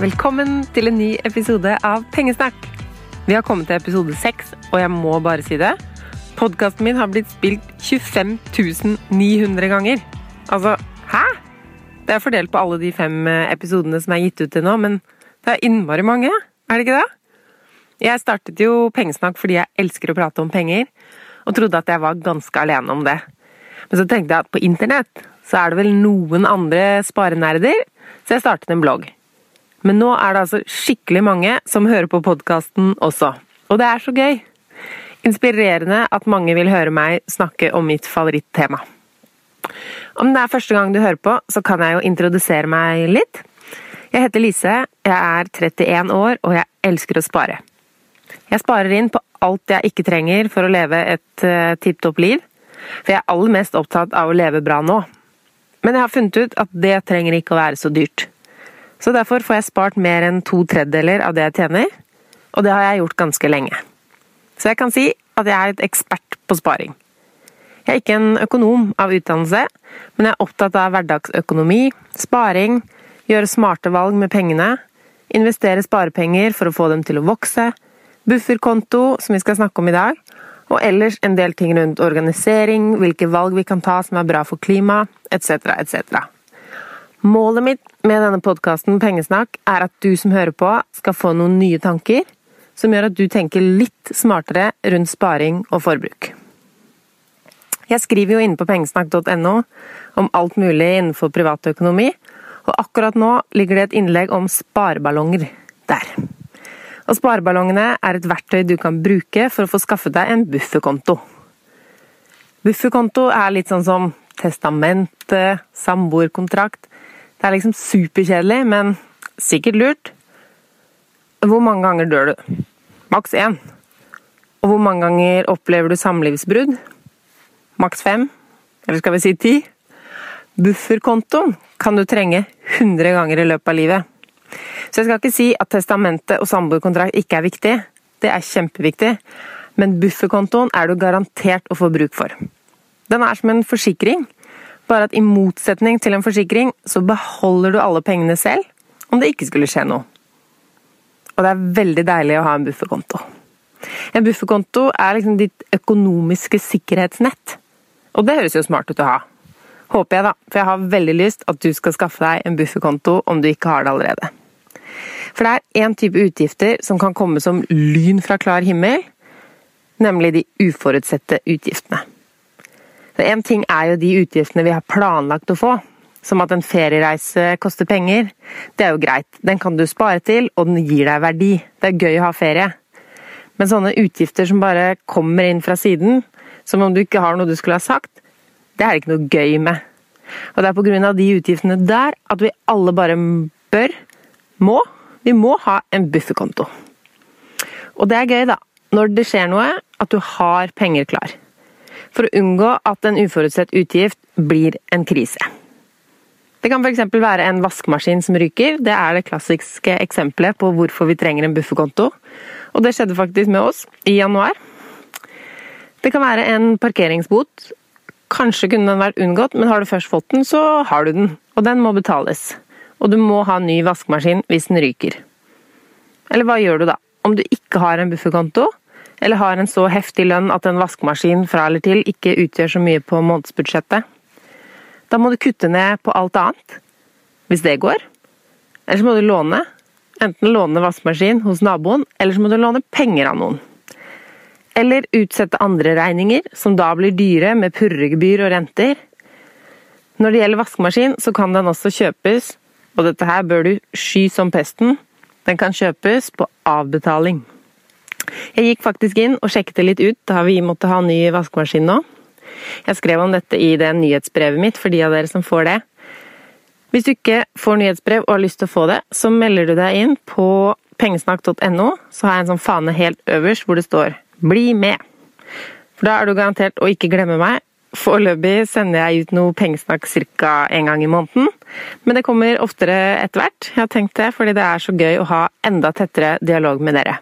Velkommen til en ny episode av Pengesnakk. Vi har kommet til episode seks, og jeg må bare si det. Podkasten min har blitt spilt 25 900 ganger. Altså, hæ? Det er fordelt på alle de fem eh, episodene som er gitt ut til nå, men det er innmari mange, er det ikke det? Jeg startet jo Pengesnakk fordi jeg elsker å prate om penger, og trodde at jeg var ganske alene om det. Men så tenkte jeg at på internett så er det vel noen andre sparenerder, så jeg startet en blogg. Men nå er det altså skikkelig mange som hører på podkasten også. Og det er så gøy! Inspirerende at mange vil høre meg snakke om mitt favorittema. Om det er første gang du hører på, så kan jeg jo introdusere meg litt. Jeg heter Lise, jeg er 31 år, og jeg elsker å spare. Jeg sparer inn på alt jeg ikke trenger for å leve et uh, tipp topp liv, for jeg er aller mest opptatt av å leve bra nå. Men jeg har funnet ut at det trenger ikke å være så dyrt. Så derfor får jeg spart mer enn to tredjedeler av det jeg tjener, og det har jeg gjort ganske lenge. Så jeg kan si at jeg er et ekspert på sparing. Jeg er ikke en økonom av utdannelse, men jeg er opptatt av hverdagsøkonomi, sparing, gjøre smarte valg med pengene, investere sparepenger for å få dem til å vokse, bufferkonto, som vi skal snakke om i dag, og ellers en del ting rundt organisering, hvilke valg vi kan ta som er bra for klimaet, etc., etc. Målet mitt med denne podkasten Pengesnakk er at du som hører på, skal få noen nye tanker som gjør at du tenker litt smartere rundt sparing og forbruk. Jeg skriver jo inne på pengesnakk.no om alt mulig innenfor privatøkonomi, og akkurat nå ligger det et innlegg om spareballonger der. Og spareballongene er et verktøy du kan bruke for å få skaffet deg en bufferkonto. Bufferkonto er litt sånn som testamente, samboerkontrakt det er liksom superkjedelig, men sikkert lurt. Hvor mange ganger dør du? Maks én. Og hvor mange ganger opplever du samlivsbrudd? Maks fem? Eller skal vi si ti? Bufferkontoen kan du trenge 100 ganger i løpet av livet. Så jeg skal ikke si at testamentet og samboerkontrakt ikke er viktig. Det er kjempeviktig. Men bufferkontoen er du garantert å få bruk for. Den er som en forsikring bare at i motsetning til en forsikring, så beholder du alle pengene selv om det ikke skulle skje noe. Og det er veldig deilig å ha en bufferkonto. En bufferkonto er liksom ditt økonomiske sikkerhetsnett. Og det høres jo smart ut å ha. Håper jeg, da. For jeg har veldig lyst at du skal skaffe deg en bufferkonto om du ikke har det allerede. For det er én type utgifter som kan komme som lyn fra klar himmel, nemlig de uforutsette utgiftene. En ting er jo de utgiftene vi har planlagt å få. Som at en feriereise koster penger. Det er jo greit. Den kan du spare til, og den gir deg verdi. Det er gøy å ha ferie. Men sånne utgifter som bare kommer inn fra siden, som om du ikke har noe du skulle ha sagt, det er det ikke noe gøy med. Og det er av de utgiftene der at vi alle bare bør, må, vi må ha en bufferkonto. Og det er gøy, da. Når det skjer noe, at du har penger klar for å unngå at en uforutsett utgift blir en krise. Det kan f.eks. være en vaskemaskin som ryker. Det er det klassiske eksempelet på hvorfor vi trenger en bufferkonto. Og det skjedde faktisk med oss i januar. Det kan være en parkeringsbot. Kanskje kunne den vært unngått, men har du først fått den, så har du den. Og den må betales. Og du må ha ny vaskemaskin hvis den ryker. Eller hva gjør du da? Om du ikke har en bufferkonto, eller har en så heftig lønn at en vaskemaskin fra eller til ikke utgjør så mye på månedsbudsjettet. Da må du kutte ned på alt annet, hvis det går. Eller så må du låne. Enten låne vaskemaskin hos naboen, eller så må du låne penger av noen. Eller utsette andre regninger, som da blir dyre med purregebyr og renter. Når det gjelder vaskemaskin, så kan den også kjøpes, og dette her bør du sky som pesten, den kan kjøpes på avbetaling. Jeg gikk faktisk inn og sjekket det litt ut da vi måtte ha ny vaskemaskin nå. Jeg skrev om dette i det nyhetsbrevet mitt for de av dere som får det. Hvis du ikke får nyhetsbrev og har lyst til å få det, så melder du deg inn på pengesnakk.no. Så har jeg en sånn fane helt øverst hvor det står 'bli med'. For da er du garantert å ikke glemme meg. Foreløpig sender jeg ut noe pengesnakk ca. en gang i måneden. Men det kommer oftere etter hvert. Jeg har tenkt det fordi det er så gøy å ha enda tettere dialog med dere.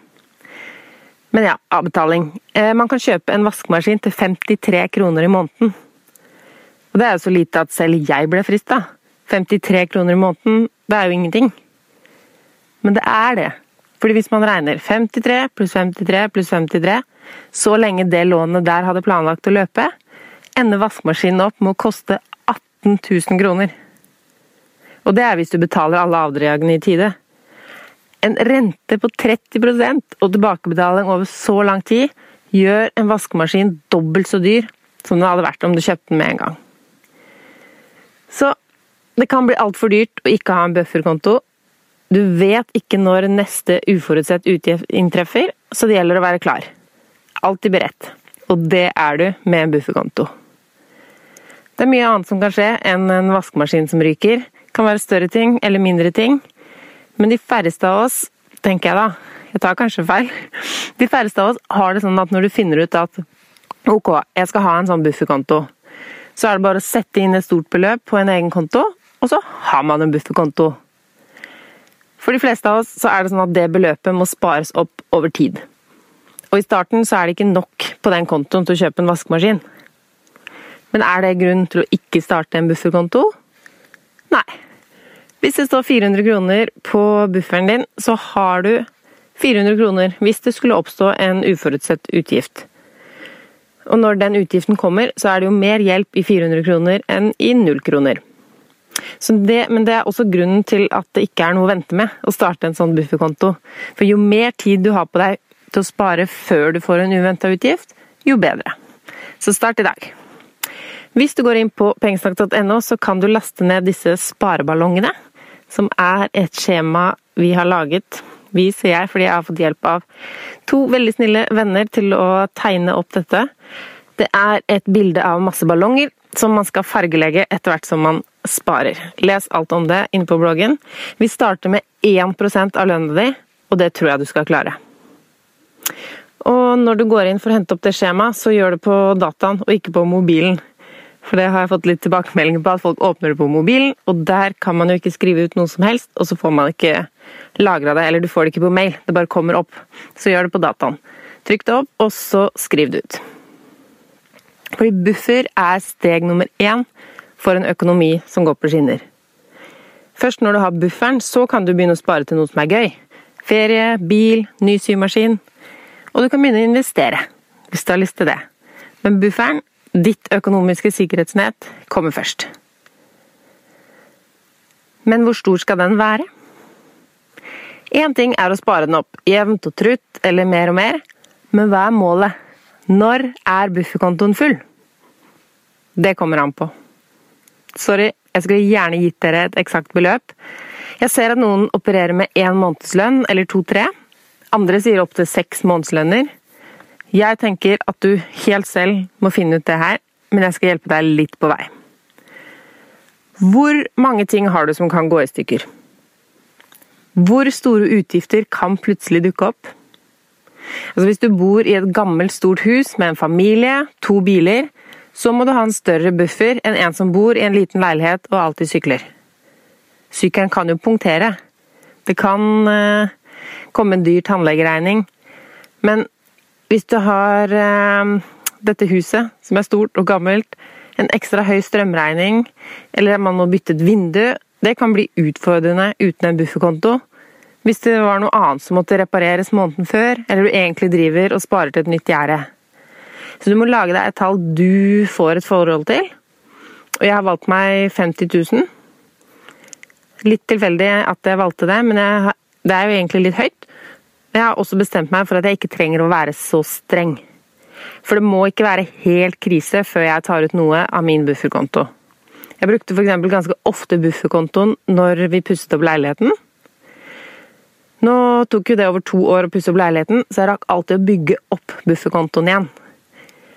Men ja, avbetaling. Eh, man kan kjøpe en vaskemaskin til 53 kroner i måneden. Og det er jo så lite at selv jeg ble frista. 53 kroner i måneden, det er jo ingenting. men det er det. Fordi hvis man regner 53 pluss 53 pluss 53, så lenge det lånet der hadde planlagt å løpe, ender vaskemaskinen opp med å koste 18 000 kroner. Og det er hvis du betaler alle avdragene i tide. En rente på 30% og tilbakebetaling over så lang tid gjør en vaskemaskin dobbelt så dyr som den hadde vært om du kjøpte den med en gang. Så det kan bli altfor dyrt å ikke ha en bufferkonto. Du vet ikke når neste uforutsett utgift inntreffer, så det gjelder å være klar. Alltid beredt. Og det er du med en bufferkonto. Det er mye annet som kan skje enn en vaskemaskin som ryker. Det kan være større ting eller mindre ting. Men de færreste av oss, tenker jeg da, jeg tar kanskje feil, de færreste av oss har det sånn at når du finner ut at ok, jeg skal ha en sånn bufferkonto, så er det bare å sette inn et stort beløp på en egen konto, og så har man en bufferkonto. For de fleste av oss så er det sånn at det beløpet må spares opp over tid. Og i starten så er det ikke nok på den kontoen til å kjøpe en vaskemaskin. Men er det grunn til å ikke starte en bufferkonto? Nei. Hvis det står 400 kroner på bufferen din, så har du 400 kroner hvis det skulle oppstå en uforutsett utgift. Og når den utgiften kommer, så er det jo mer hjelp i 400 kroner enn i null kroner. Det, men det er også grunnen til at det ikke er noe å vente med å starte en sånn bufferkonto. For jo mer tid du har på deg til å spare før du får en uventa utgift, jo bedre. Så start i dag. Hvis du går inn på pengesnakk.no, så kan du laste ned disse spareballongene, som er et skjema vi har laget. Vi, sier jeg, fordi jeg har fått hjelp av to veldig snille venner til å tegne opp dette. Det er et bilde av masse ballonger som man skal fargelegge etter hvert som man sparer. Les alt om det inne på bloggen. Vi starter med 1 av lønna di, og det tror jeg du skal klare. Og når du går inn for å hente opp det skjemaet, så gjør det på dataen og ikke på mobilen. For det har jeg fått litt tilbakemeldinger på, at folk åpner det på mobilen, og der kan man jo ikke skrive ut noe som helst, og så får man ikke lagra det, eller du får det ikke på mail, det bare kommer opp. Så gjør det på dataen. Trykk det opp, og så skriv det ut. Fordi buffer er steg nummer én for en økonomi som går på skinner. Først når du har bufferen, så kan du begynne å spare til noe som er gøy. Ferie, bil, ny symaskin. Og du kan begynne å investere, hvis du har lyst til det. Men bufferen, ditt økonomiske sikkerhetsnett, kommer først. Men hvor stor skal den være? Én ting er å spare den opp jevnt og trutt, eller mer og mer, men hva er målet? Når er bufferkontoen full? Det kommer an på. Sorry, jeg skulle gjerne gitt dere et eksakt beløp. Jeg ser at noen opererer med én månedslønn eller to-tre. Andre sier opptil seks månedslønner. Jeg tenker at du helt selv må finne ut det her, men jeg skal hjelpe deg litt på vei. Hvor mange ting har du som kan gå i stykker? Hvor store utgifter kan plutselig dukke opp? Altså Hvis du bor i et gammelt, stort hus med en familie, to biler, så må du ha en større buffer enn en som bor i en liten leilighet og alltid sykler. Sykkelen kan jo punktere. Det kan eh, komme en dyr tannlegeregning. Men hvis du har eh, dette huset, som er stort og gammelt, en ekstra høy strømregning, eller man må bytte et vindu, det kan bli utfordrende uten en bufferkonto. Hvis det var noe annet som måtte repareres måneden før, eller du egentlig driver og sparer til et nytt gjerde. Så du må lage deg et tall du får et forhold til. Og jeg har valgt meg 50 000. Litt tilfeldig at jeg valgte det, men jeg, det er jo egentlig litt høyt. Jeg har også bestemt meg for at jeg ikke trenger å være så streng. For det må ikke være helt krise før jeg tar ut noe av min bufferkonto. Jeg brukte f.eks. ganske ofte bufferkontoen når vi pusset opp leiligheten. Nå tok jo det over to år å pusse opp leiligheten, så jeg rakk alltid å bygge opp bufferkontoen igjen.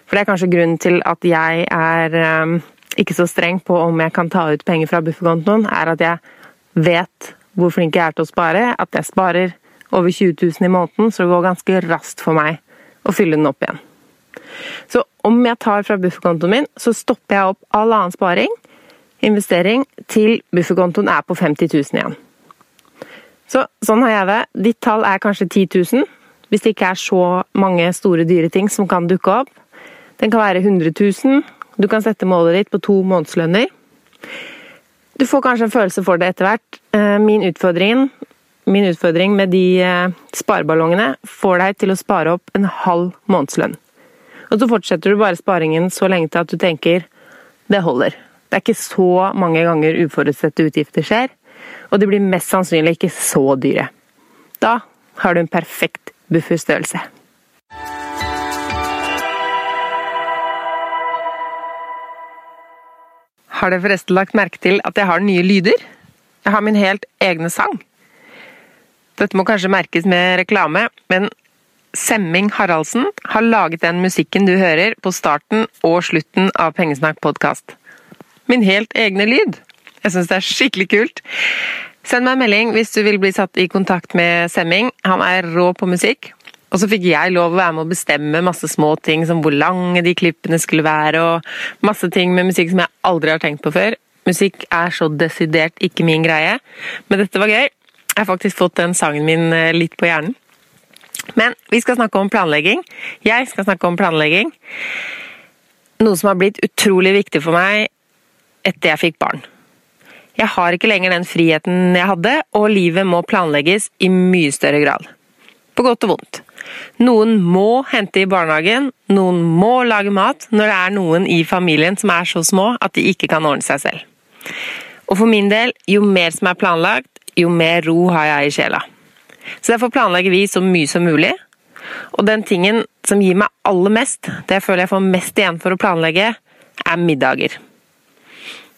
For det er kanskje grunnen til at jeg er um, ikke så streng på om jeg kan ta ut penger fra bufferkontoen, er at jeg vet hvor flink jeg er til å spare. At jeg sparer over 20 000 i måneden, så det går ganske raskt for meg å fylle den opp igjen. Så om jeg tar fra bufferkontoen min, så stopper jeg opp all annen sparing, investering, til bufferkontoen er på 50 000 igjen. Så sånn har jeg det. Ditt tall er kanskje 10 000, hvis det ikke er så mange store, dyre ting som kan dukke opp. Den kan være 100 000. Du kan sette målet ditt på to månedslønner. Du får kanskje en følelse for det etter hvert. Eh, min utfordring min utfordring med de eh, spareballongene får deg til å spare opp en halv månedslønn. Og så fortsetter du bare sparingen så lenge til at du tenker det holder. Det er ikke så mange ganger uforutsette utgifter skjer, og de blir mest sannsynlig ikke så dyre. Da har du en perfekt bufferstørrelse. Har dere forresten lagt merke til at jeg har nye lyder? Jeg har min helt egne sang. Dette må kanskje merkes med reklame, men Semming Haraldsen har laget den musikken du hører på starten og slutten av Pengesnakk podkast. Min helt egne lyd. Jeg syns det er skikkelig kult. Send meg en melding hvis du vil bli satt i kontakt med Semming. Han er rå på musikk, og så fikk jeg lov å være med å bestemme masse små ting, som hvor lange de klippene skulle være, og masse ting med musikk som jeg aldri har tenkt på før. Musikk er så desidert ikke min greie, men dette var gøy. Jeg har faktisk fått den sangen min eh, litt på hjernen. Men vi skal snakke om planlegging. Jeg skal snakke om planlegging. Noe som har blitt utrolig viktig for meg etter jeg fikk barn. Jeg har ikke lenger den friheten jeg hadde, og livet må planlegges i mye større grad. På godt og vondt. Noen må hente i barnehagen, noen må lage mat når det er noen i familien som er så små at de ikke kan ordne seg selv. Og for min del, jo mer som er planlagt, jo mer ro har jeg i sjela. Så derfor planlegger vi så mye som mulig. Og den tingen som gir meg aller mest, det jeg føler jeg får mest igjen for å planlegge, er middager.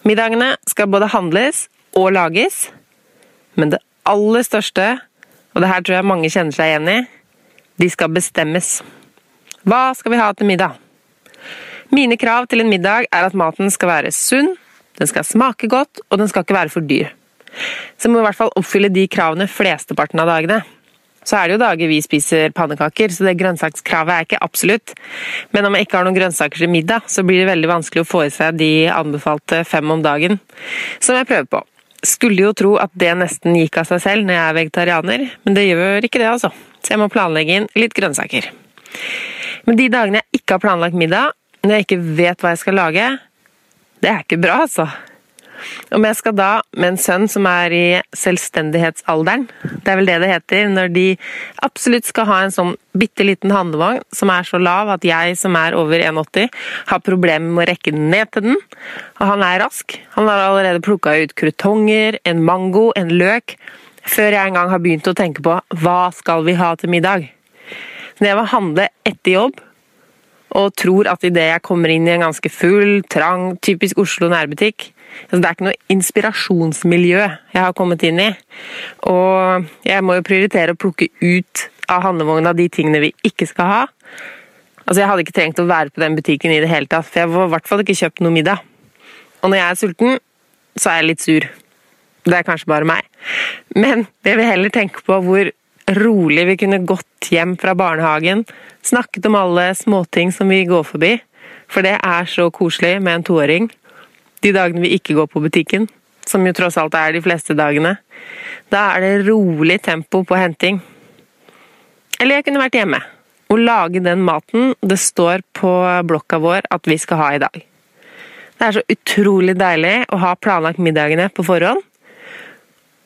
Middagene skal både handles og lages, men det aller største, og det her tror jeg mange kjenner seg igjen i, de skal bestemmes. Hva skal vi ha til middag? Mine krav til en middag er at maten skal være sunn, den skal smake godt, og den skal ikke være for dyr. Så må vi i hvert fall oppfylle de kravene flesteparten av dagene. Så er det jo dager vi spiser pannekaker, så det grønnsakskravet er ikke absolutt. Men om jeg ikke har noen grønnsaker til middag, så blir det veldig vanskelig å få i seg de anbefalte fem om dagen, som jeg prøver på. Skulle jo tro at det nesten gikk av seg selv når jeg er vegetarianer, men det gjør ikke det, altså så jeg må planlegge inn litt grønnsaker. Men de dagene jeg ikke har planlagt middag, når jeg ikke vet hva jeg skal lage, det er ikke bra, altså. Om jeg skal da med en sønn som er i selvstendighetsalderen, det er vel det det heter, når de absolutt skal ha en sånn bitte liten handlevogn som er så lav at jeg som er over 1,80 har problemer med å rekke den ned til den, og han er rask. Han har allerede plukka ut krutonger, en mango, en løk, før jeg engang har begynt å tenke på hva skal vi ha til middag. Når jeg må handle etter jobb, og tror at idet jeg kommer inn i en ganske full, trang, typisk Oslo nærbutikk altså Det er ikke noe inspirasjonsmiljø jeg har kommet inn i. Og jeg må jo prioritere å plukke ut av handlevogna de tingene vi ikke skal ha. Altså Jeg hadde ikke trengt å være på den butikken i det hele tatt, for jeg var i hvert fall ikke kjøpt noe middag. Og når jeg er sulten, så er jeg litt sur. Det er kanskje bare meg. Men jeg vil heller tenke på hvor rolig vi kunne gått hjem fra barnehagen, snakket om alle småting som vi går forbi, for det er så koselig med en toåring. De dagene vi ikke går på butikken, som jo tross alt er de fleste dagene, da er det rolig tempo på henting. Eller jeg kunne vært hjemme og lage den maten det står på blokka vår at vi skal ha i dag. Det er så utrolig deilig å ha planlagt middagene på forhånd,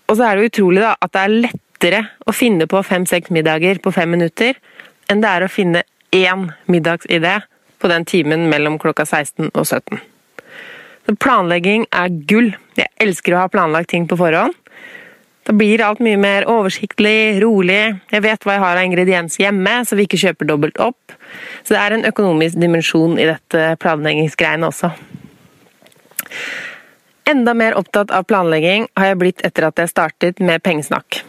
og så er det utrolig da, at det er lettere å finne på fem-seks middager på fem minutter, enn det er å finne én middagsidé på den timen mellom klokka 16 og 17. Planlegging er gull. Jeg elsker å ha planlagt ting på forhånd. Da blir alt mye mer oversiktlig, rolig. Jeg vet hva jeg har av ingrediens hjemme, så vi ikke kjøper dobbelt opp. Så det er en økonomisk dimensjon i dette planleggingsgreiene også. Enda mer opptatt av planlegging har jeg blitt etter at jeg startet med Pengesnakk.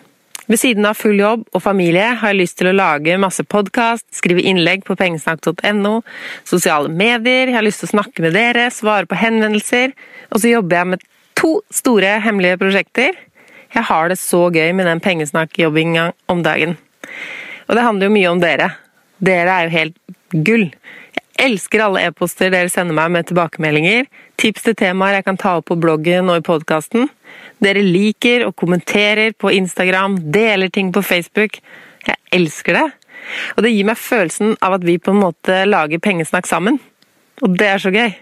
Ved siden av full jobb og familie har jeg lyst til å lage masse podkast, skrive innlegg på pengesnakk.no, sosiale medier, jeg har lyst til å snakke med dere, svare på henvendelser, og så jobber jeg med to store hemmelige prosjekter. Jeg har det så gøy med den pengesnakkjobbinga om dagen. Og det handler jo mye om dere. Dere er jo helt gull elsker alle e-poster dere sender meg med tilbakemeldinger, tips til temaer jeg kan ta opp på bloggen og i podkasten. Dere liker og kommenterer på Instagram, deler ting på Facebook. Jeg elsker det. Og det gir meg følelsen av at vi på en måte lager pengesnakk sammen. Og det er så gøy.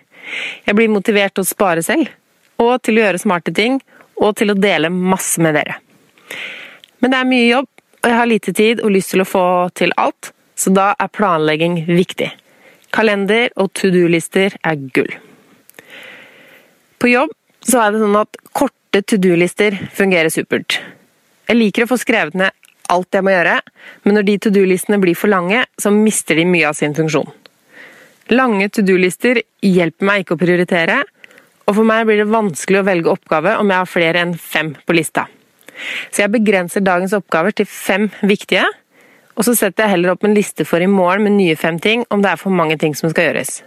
Jeg blir motivert til å spare selv, og til å gjøre smarte ting, og til å dele masse med dere. Men det er mye jobb, og jeg har lite tid og lyst til å få til alt, så da er planlegging viktig. Kalender og to do-lister er gull. På jobb så er det sånn at korte to do-lister fungerer supert. Jeg liker å få skrevet ned alt jeg må gjøre, men når de to do-listene blir for lange, så mister de mye av sin funksjon. Lange to do-lister hjelper meg ikke å prioritere, og for meg blir det vanskelig å velge oppgave om jeg har flere enn fem på lista. Så jeg begrenser dagens oppgaver til fem viktige, og så setter jeg heller opp en liste for i morgen med nye fem ting om det er for mange ting som skal gjøres.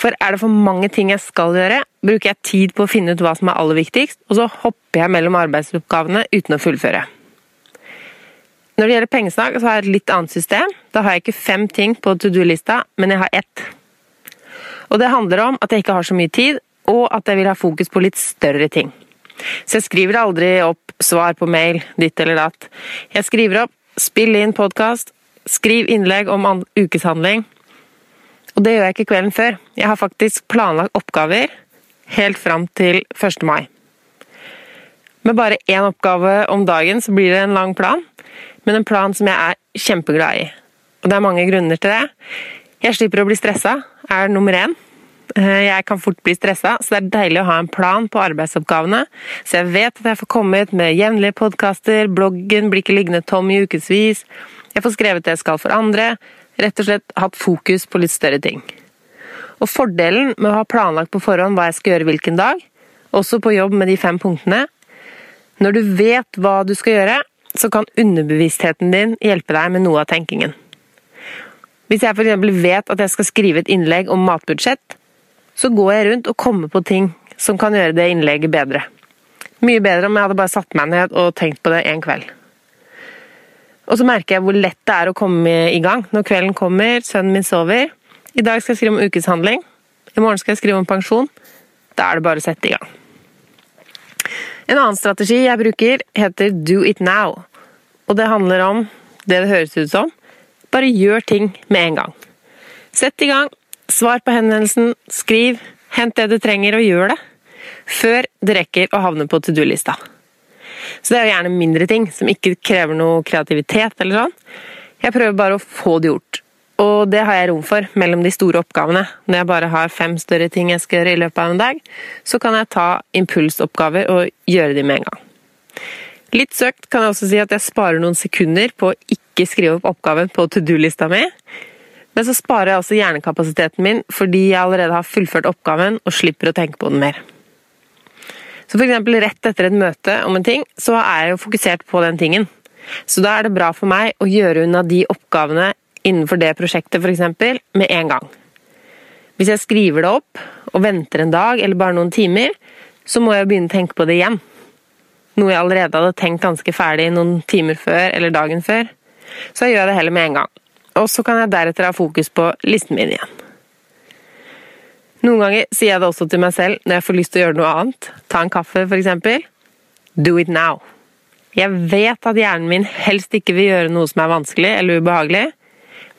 For er det for mange ting jeg skal gjøre, bruker jeg tid på å finne ut hva som er aller viktigst, og så hopper jeg mellom arbeidsoppgavene uten å fullføre. Når det gjelder pengesnakk, så har jeg et litt annet system. Da har jeg ikke fem ting på to do-lista, men jeg har ett. Og det handler om at jeg ikke har så mye tid, og at jeg vil ha fokus på litt større ting. Så jeg skriver aldri opp svar på mail, ditt eller datt. Jeg skriver opp spill inn podkast, skriv innlegg om ukeshandling, og det gjør jeg ikke kvelden før. Jeg har faktisk planlagt oppgaver helt fram til 1. mai. Med bare én oppgave om dagen så blir det en lang plan, men en plan som jeg er kjempeglad i. Og det er mange grunner til det. Jeg slipper å bli stressa, er nummer én. Eh, jeg kan fort bli stressa, så det er deilig å ha en plan på arbeidsoppgavene, så jeg vet at jeg får komme ut med jevnlige podkaster, bloggen blir ikke liggende tom i ukevis, jeg får skrevet det jeg skal for andre, rett og slett hatt fokus på litt større ting. Og Fordelen med å ha planlagt på forhånd hva jeg skal gjøre hvilken dag, også på jobb med de fem punktene Når du vet hva du skal gjøre, så kan underbevisstheten din hjelpe deg med noe av tenkingen. Hvis jeg f.eks. vet at jeg skal skrive et innlegg om matbudsjett, så går jeg rundt og kommer på ting som kan gjøre det innlegget bedre. Mye bedre om jeg hadde bare satt meg ned og tenkt på det en kveld. Og så merker jeg hvor lett det er å komme i gang når kvelden kommer, sønnen min sover. I dag skal jeg skrive om ukeshandling. I morgen skal jeg skrive om pensjon. Da er det bare å sette i gang. En annen strategi jeg bruker, heter do it now. Og det handler om det det høres ut som. Bare gjør ting med en gang. Sett i gang, svar på henvendelsen, skriv, hent det du trenger og gjør det. Før det rekker å havne på to do-lista. Så det er jo gjerne mindre ting som ikke krever noe kreativitet eller sånn. Jeg prøver bare å få det gjort. Og det har jeg rom for mellom de store oppgavene. Når jeg bare har fem større ting jeg skal gjøre i løpet av en dag, så kan jeg ta impulsoppgaver og gjøre de med en gang. Litt søkt kan jeg også si at jeg sparer noen sekunder på å ikke skrive opp oppgaven på to do-lista mi. Men så sparer jeg også hjernekapasiteten min fordi jeg allerede har fullført oppgaven og slipper å tenke på den mer. Så f.eks. rett etter et møte om en ting, så er jeg jo fokusert på den tingen. Så da er det bra for meg å gjøre unna de oppgavene innenfor det prosjektet f.eks. med en gang. Hvis jeg skriver det opp og venter en dag eller bare noen timer, så må jeg begynne å tenke på det igjen. Noe jeg allerede hadde tenkt ganske ferdig noen timer før eller dagen før. Så jeg gjør det heller med en gang. Og så kan jeg deretter ha fokus på listen min igjen. Noen ganger sier jeg det også til meg selv når jeg får lyst til å gjøre noe annet. Ta en kaffe, f.eks. Do it now. Jeg vet at hjernen min helst ikke vil gjøre noe som er vanskelig eller ubehagelig,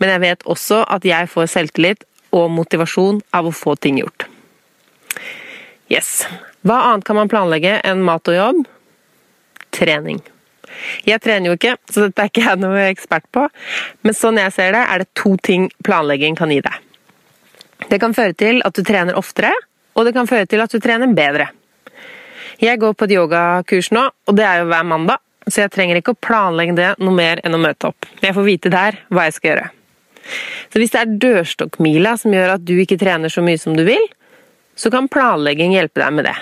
men jeg vet også at jeg får selvtillit og motivasjon av å få ting gjort. Yes. Hva annet kan man planlegge enn mat og jobb? Trening. Jeg trener jo ikke, så dette er ikke jeg noe ekspert på, men sånn jeg ser det, er det to ting planlegging kan gi deg. Det kan føre til at du trener oftere, og det kan føre til at du trener bedre. Jeg går på et yogakurs nå, og det er jo hver mandag, så jeg trenger ikke å planlegge det noe mer enn å møte opp. Jeg får vite der hva jeg skal gjøre. Så hvis det er dørstokkmila som gjør at du ikke trener så mye som du vil, så kan planlegging hjelpe deg med det.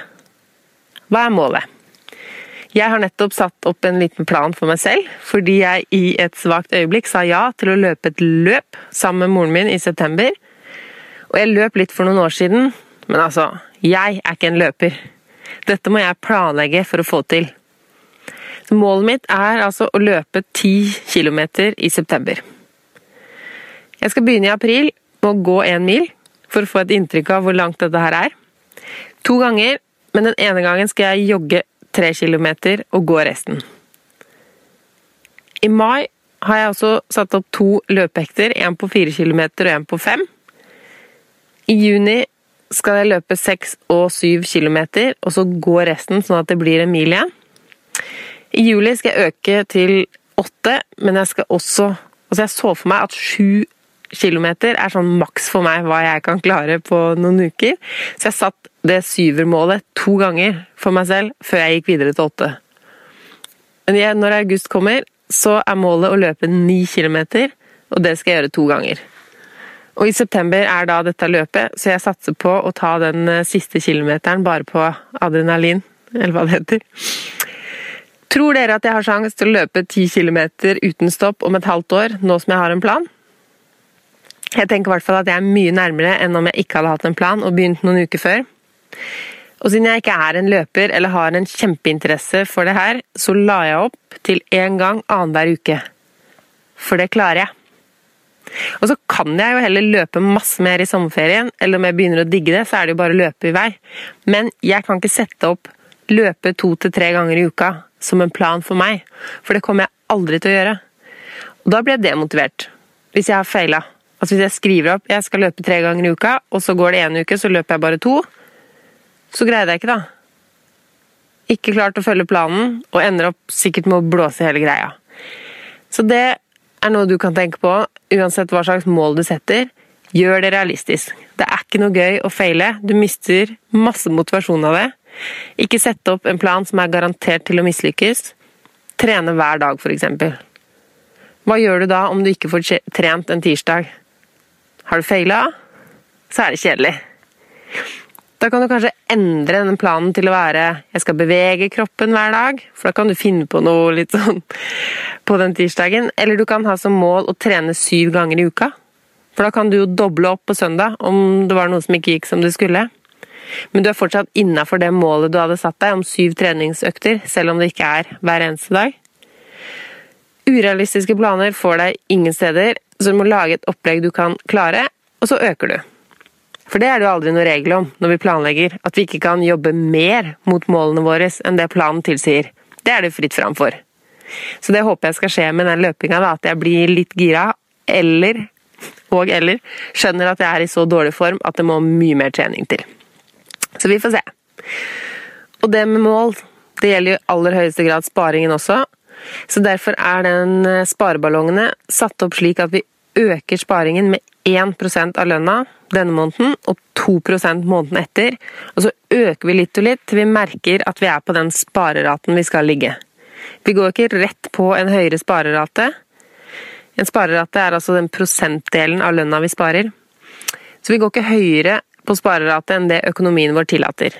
Hva er målet? Jeg har nettopp satt opp en liten plan for meg selv, fordi jeg i et svakt øyeblikk sa ja til å løpe et løp sammen med moren min i september, og jeg løp litt for noen år siden, men altså, jeg er ikke en løper. Dette må jeg planlegge for å få til. Så målet mitt er altså å løpe 10 km i september. Jeg skal begynne i april med å gå én mil, for å få et inntrykk av hvor langt dette her er. To ganger, men den ene gangen skal jeg jogge 3 km og gå resten. I mai har jeg også satt opp to løpehekter, én på 4 km og én på 5 i juni skal jeg løpe seks og syv kilometer, og så gå resten sånn at det blir en mil igjen. I juli skal jeg øke til åtte, men jeg skal også Altså, jeg så for meg at sju kilometer er sånn maks for meg hva jeg kan klare på noen uker. Så jeg satt det syvermålet to ganger for meg selv før jeg gikk videre til åtte. Men når august kommer, så er målet å løpe ni kilometer, og det skal jeg gjøre to ganger. Og I september er da dette løpet, så jeg satser på å ta den eh, siste kilometeren bare på adrenalin, eller hva det heter. Tror dere at jeg har sjanse til å løpe ti kilometer uten stopp om et halvt år, nå som jeg har en plan? Jeg tenker i hvert fall at jeg er mye nærmere enn om jeg ikke hadde hatt en plan og begynt noen uker før. Og siden jeg ikke er en løper eller har en kjempeinteresse for det her, så la jeg opp til én gang annenhver uke. For det klarer jeg. Og så kan jeg jo heller løpe masse mer i sommerferien, eller om jeg begynner å digge det, så er det jo bare å løpe i vei. Men jeg kan ikke sette opp løpe to til tre ganger i uka som en plan for meg, for det kommer jeg aldri til å gjøre. Og Da blir jeg demotivert, hvis jeg har feila. Altså Hvis jeg skriver opp jeg skal løpe tre ganger i uka, og så går det én uke, så løper jeg bare to, så greier jeg ikke, da. Ikke klart å følge planen, og ender opp sikkert med å blåse hele greia. Så det er noe du kan tenke på, uansett hva slags mål du setter. Gjør det realistisk. Det er ikke noe gøy å feile. Du mister masse motivasjon av det. Ikke sette opp en plan som er garantert til å mislykkes. Trene hver dag, f.eks. Hva gjør du da om du ikke får trent en tirsdag? Har du feila, så er det kjedelig. Da kan du kanskje endre den planen til å være 'jeg skal bevege kroppen hver dag', for da kan du finne på noe litt sånn på den tirsdagen. Eller du kan ha som mål å trene syv ganger i uka. For da kan du jo doble opp på søndag om det var noe som ikke gikk som det skulle. Men du er fortsatt innafor det målet du hadde satt deg om syv treningsøkter, selv om det ikke er hver eneste dag. Urealistiske planer får deg ingen steder, så du må lage et opplegg du kan klare, og så øker du. For det er det jo aldri noe regel om når vi planlegger, at vi ikke kan jobbe mer mot målene våre enn det planen tilsier. Det er det fritt fram for. Så det håper jeg skal skje med den løpinga, at jeg blir litt gira, eller og eller skjønner at jeg er i så dårlig form at det må mye mer trening til. Så vi får se. Og det med mål, det gjelder jo i aller høyeste grad sparingen også. Så derfor er den eh, spareballongene satt opp slik at vi øker sparingen med 1 av lønna denne måneden og 2 måneden etter. Og så øker vi litt og litt til vi merker at vi er på den spareraten vi skal ligge. Vi går ikke rett på en høyere sparerate. En sparerate er altså den prosentdelen av lønna vi sparer. Så vi går ikke høyere på sparerate enn det økonomien vår tillater.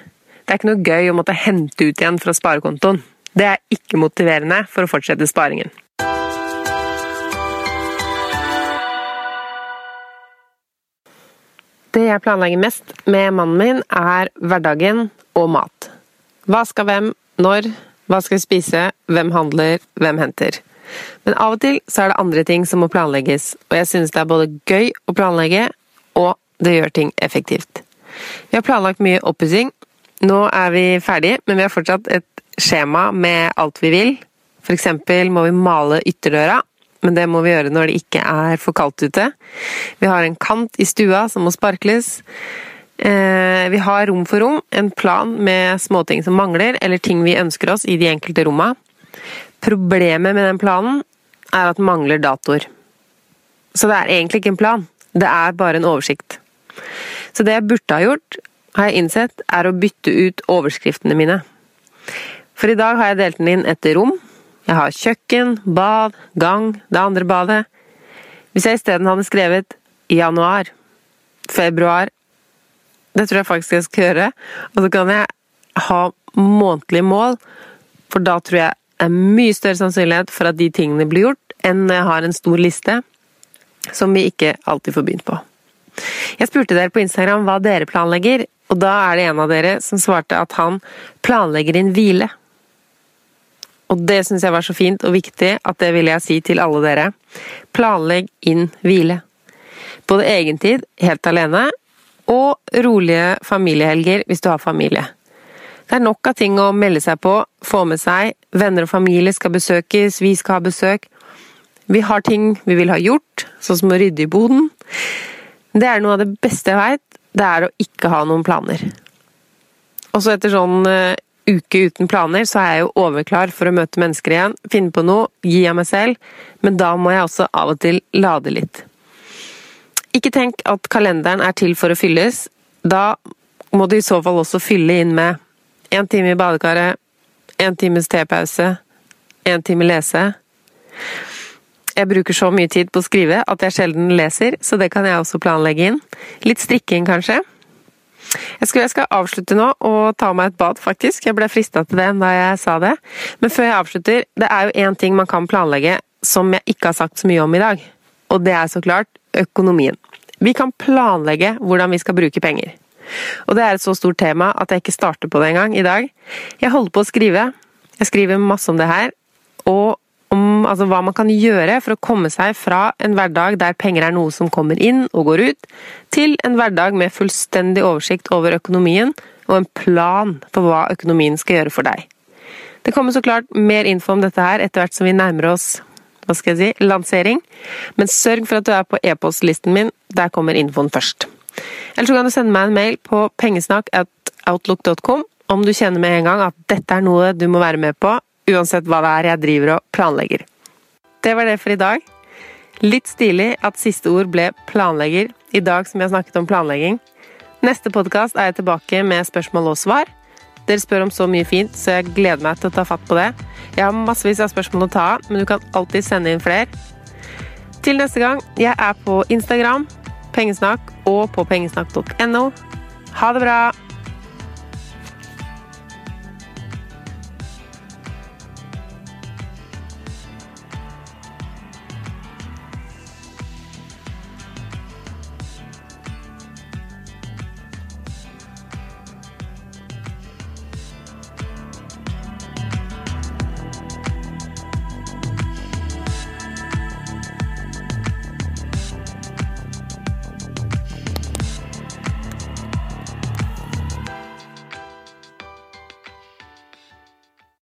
Det er ikke noe gøy å måtte hente ut igjen fra sparekontoen. Det er ikke motiverende for å fortsette sparingen. Det jeg planlegger mest med mannen min, er hverdagen og mat. Hva skal hvem, når, hva skal vi spise, hvem handler, hvem henter. Men av og til så er det andre ting som må planlegges, og jeg synes det er både gøy å planlegge og det gjør ting effektivt. Vi har planlagt mye oppussing. Nå er vi ferdige, men vi har fortsatt et skjema med alt vi vil. For eksempel må vi male ytterdøra, men det må vi gjøre når det ikke er for kaldt ute. Vi har en kant i stua som må sparkles. Eh, vi har rom for rom, en plan med småting som mangler, eller ting vi ønsker oss i de enkelte romma. Problemet med den planen er at den mangler datoer. Så det er egentlig ikke en plan, det er bare en oversikt. Så det jeg burde ha gjort, har jeg innsett, er å bytte ut overskriftene mine. For i dag har jeg delt den inn etter rom. Jeg har kjøkken, bad, gang, det andre badet. Hvis jeg isteden hadde skrevet januar, februar Det tror jeg faktisk jeg skal gjøre. Og så kan jeg ha månedlige mål, for da tror jeg det er mye større sannsynlighet for at de tingene blir gjort, enn når jeg har en stor liste som vi ikke alltid får begynt på. Jeg spurte dere på Instagram hva dere planlegger, og da er det en av dere som svarte at han planlegger inn hvile. Og det syns jeg var så fint og viktig at det vil jeg si til alle dere. Planlegg inn hvile. Både egentid, helt alene, og rolige familiehelger hvis du har familie. Det er nok av ting å melde seg på, få med seg. Venner og familie skal besøkes, vi skal ha besøk. Vi har ting vi vil ha gjort, sånn som å rydde i boden. Det er noe av det beste jeg veit, det er å ikke ha noen planer. Også etter sånn uh, uke uten planer, så er jeg jo overklar for å møte mennesker igjen, finne på noe, gi av meg selv, men da må jeg også av og til lade litt. Ikke tenk at kalenderen er til for å fylles. Da må du i så fall også fylle inn med én time i badekaret, én times tepause, én time lese. Jeg bruker så mye tid på å skrive at jeg sjelden leser, så det kan jeg også planlegge inn. Litt strikking, kanskje. Jeg skal, jeg skal, avslutte nå og ta meg et bad, faktisk. Jeg ble frista til det da jeg sa det. Men før jeg avslutter, det er jo én ting man kan planlegge som jeg ikke har sagt så mye om i dag. Og det er så klart økonomien. Vi kan planlegge hvordan vi skal bruke penger. Og det er et så stort tema at jeg ikke starter på det engang i dag. Jeg holder på å skrive. Jeg skriver masse om det her. Og om altså, hva man kan gjøre for å komme seg fra en hverdag der penger er noe som kommer inn og går ut, til en hverdag med fullstendig oversikt over økonomien og en plan for hva økonomien skal gjøre for deg. Det kommer så klart mer info om dette her etter hvert som vi nærmer oss hva skal jeg si, lansering, men sørg for at du er på e-postlisten min, der kommer infoen først. Eller så kan du sende meg en mail på pengesnakk at outlook.com om du kjenner med en gang at dette er noe du må være med på, uansett hva det er jeg driver og planlegger. Det var det for i dag. Litt stilig at siste ord ble planlegger, i dag som jeg snakket om planlegging. Neste podkast er jeg tilbake med spørsmål og svar. Dere spør om så mye fint, så jeg gleder meg til å ta fatt på det. Jeg har massevis av spørsmål å ta av, men du kan alltid sende inn flere. Til neste gang, jeg er på Instagram, pengesnakk og på pengesnakk.no. Ha det bra!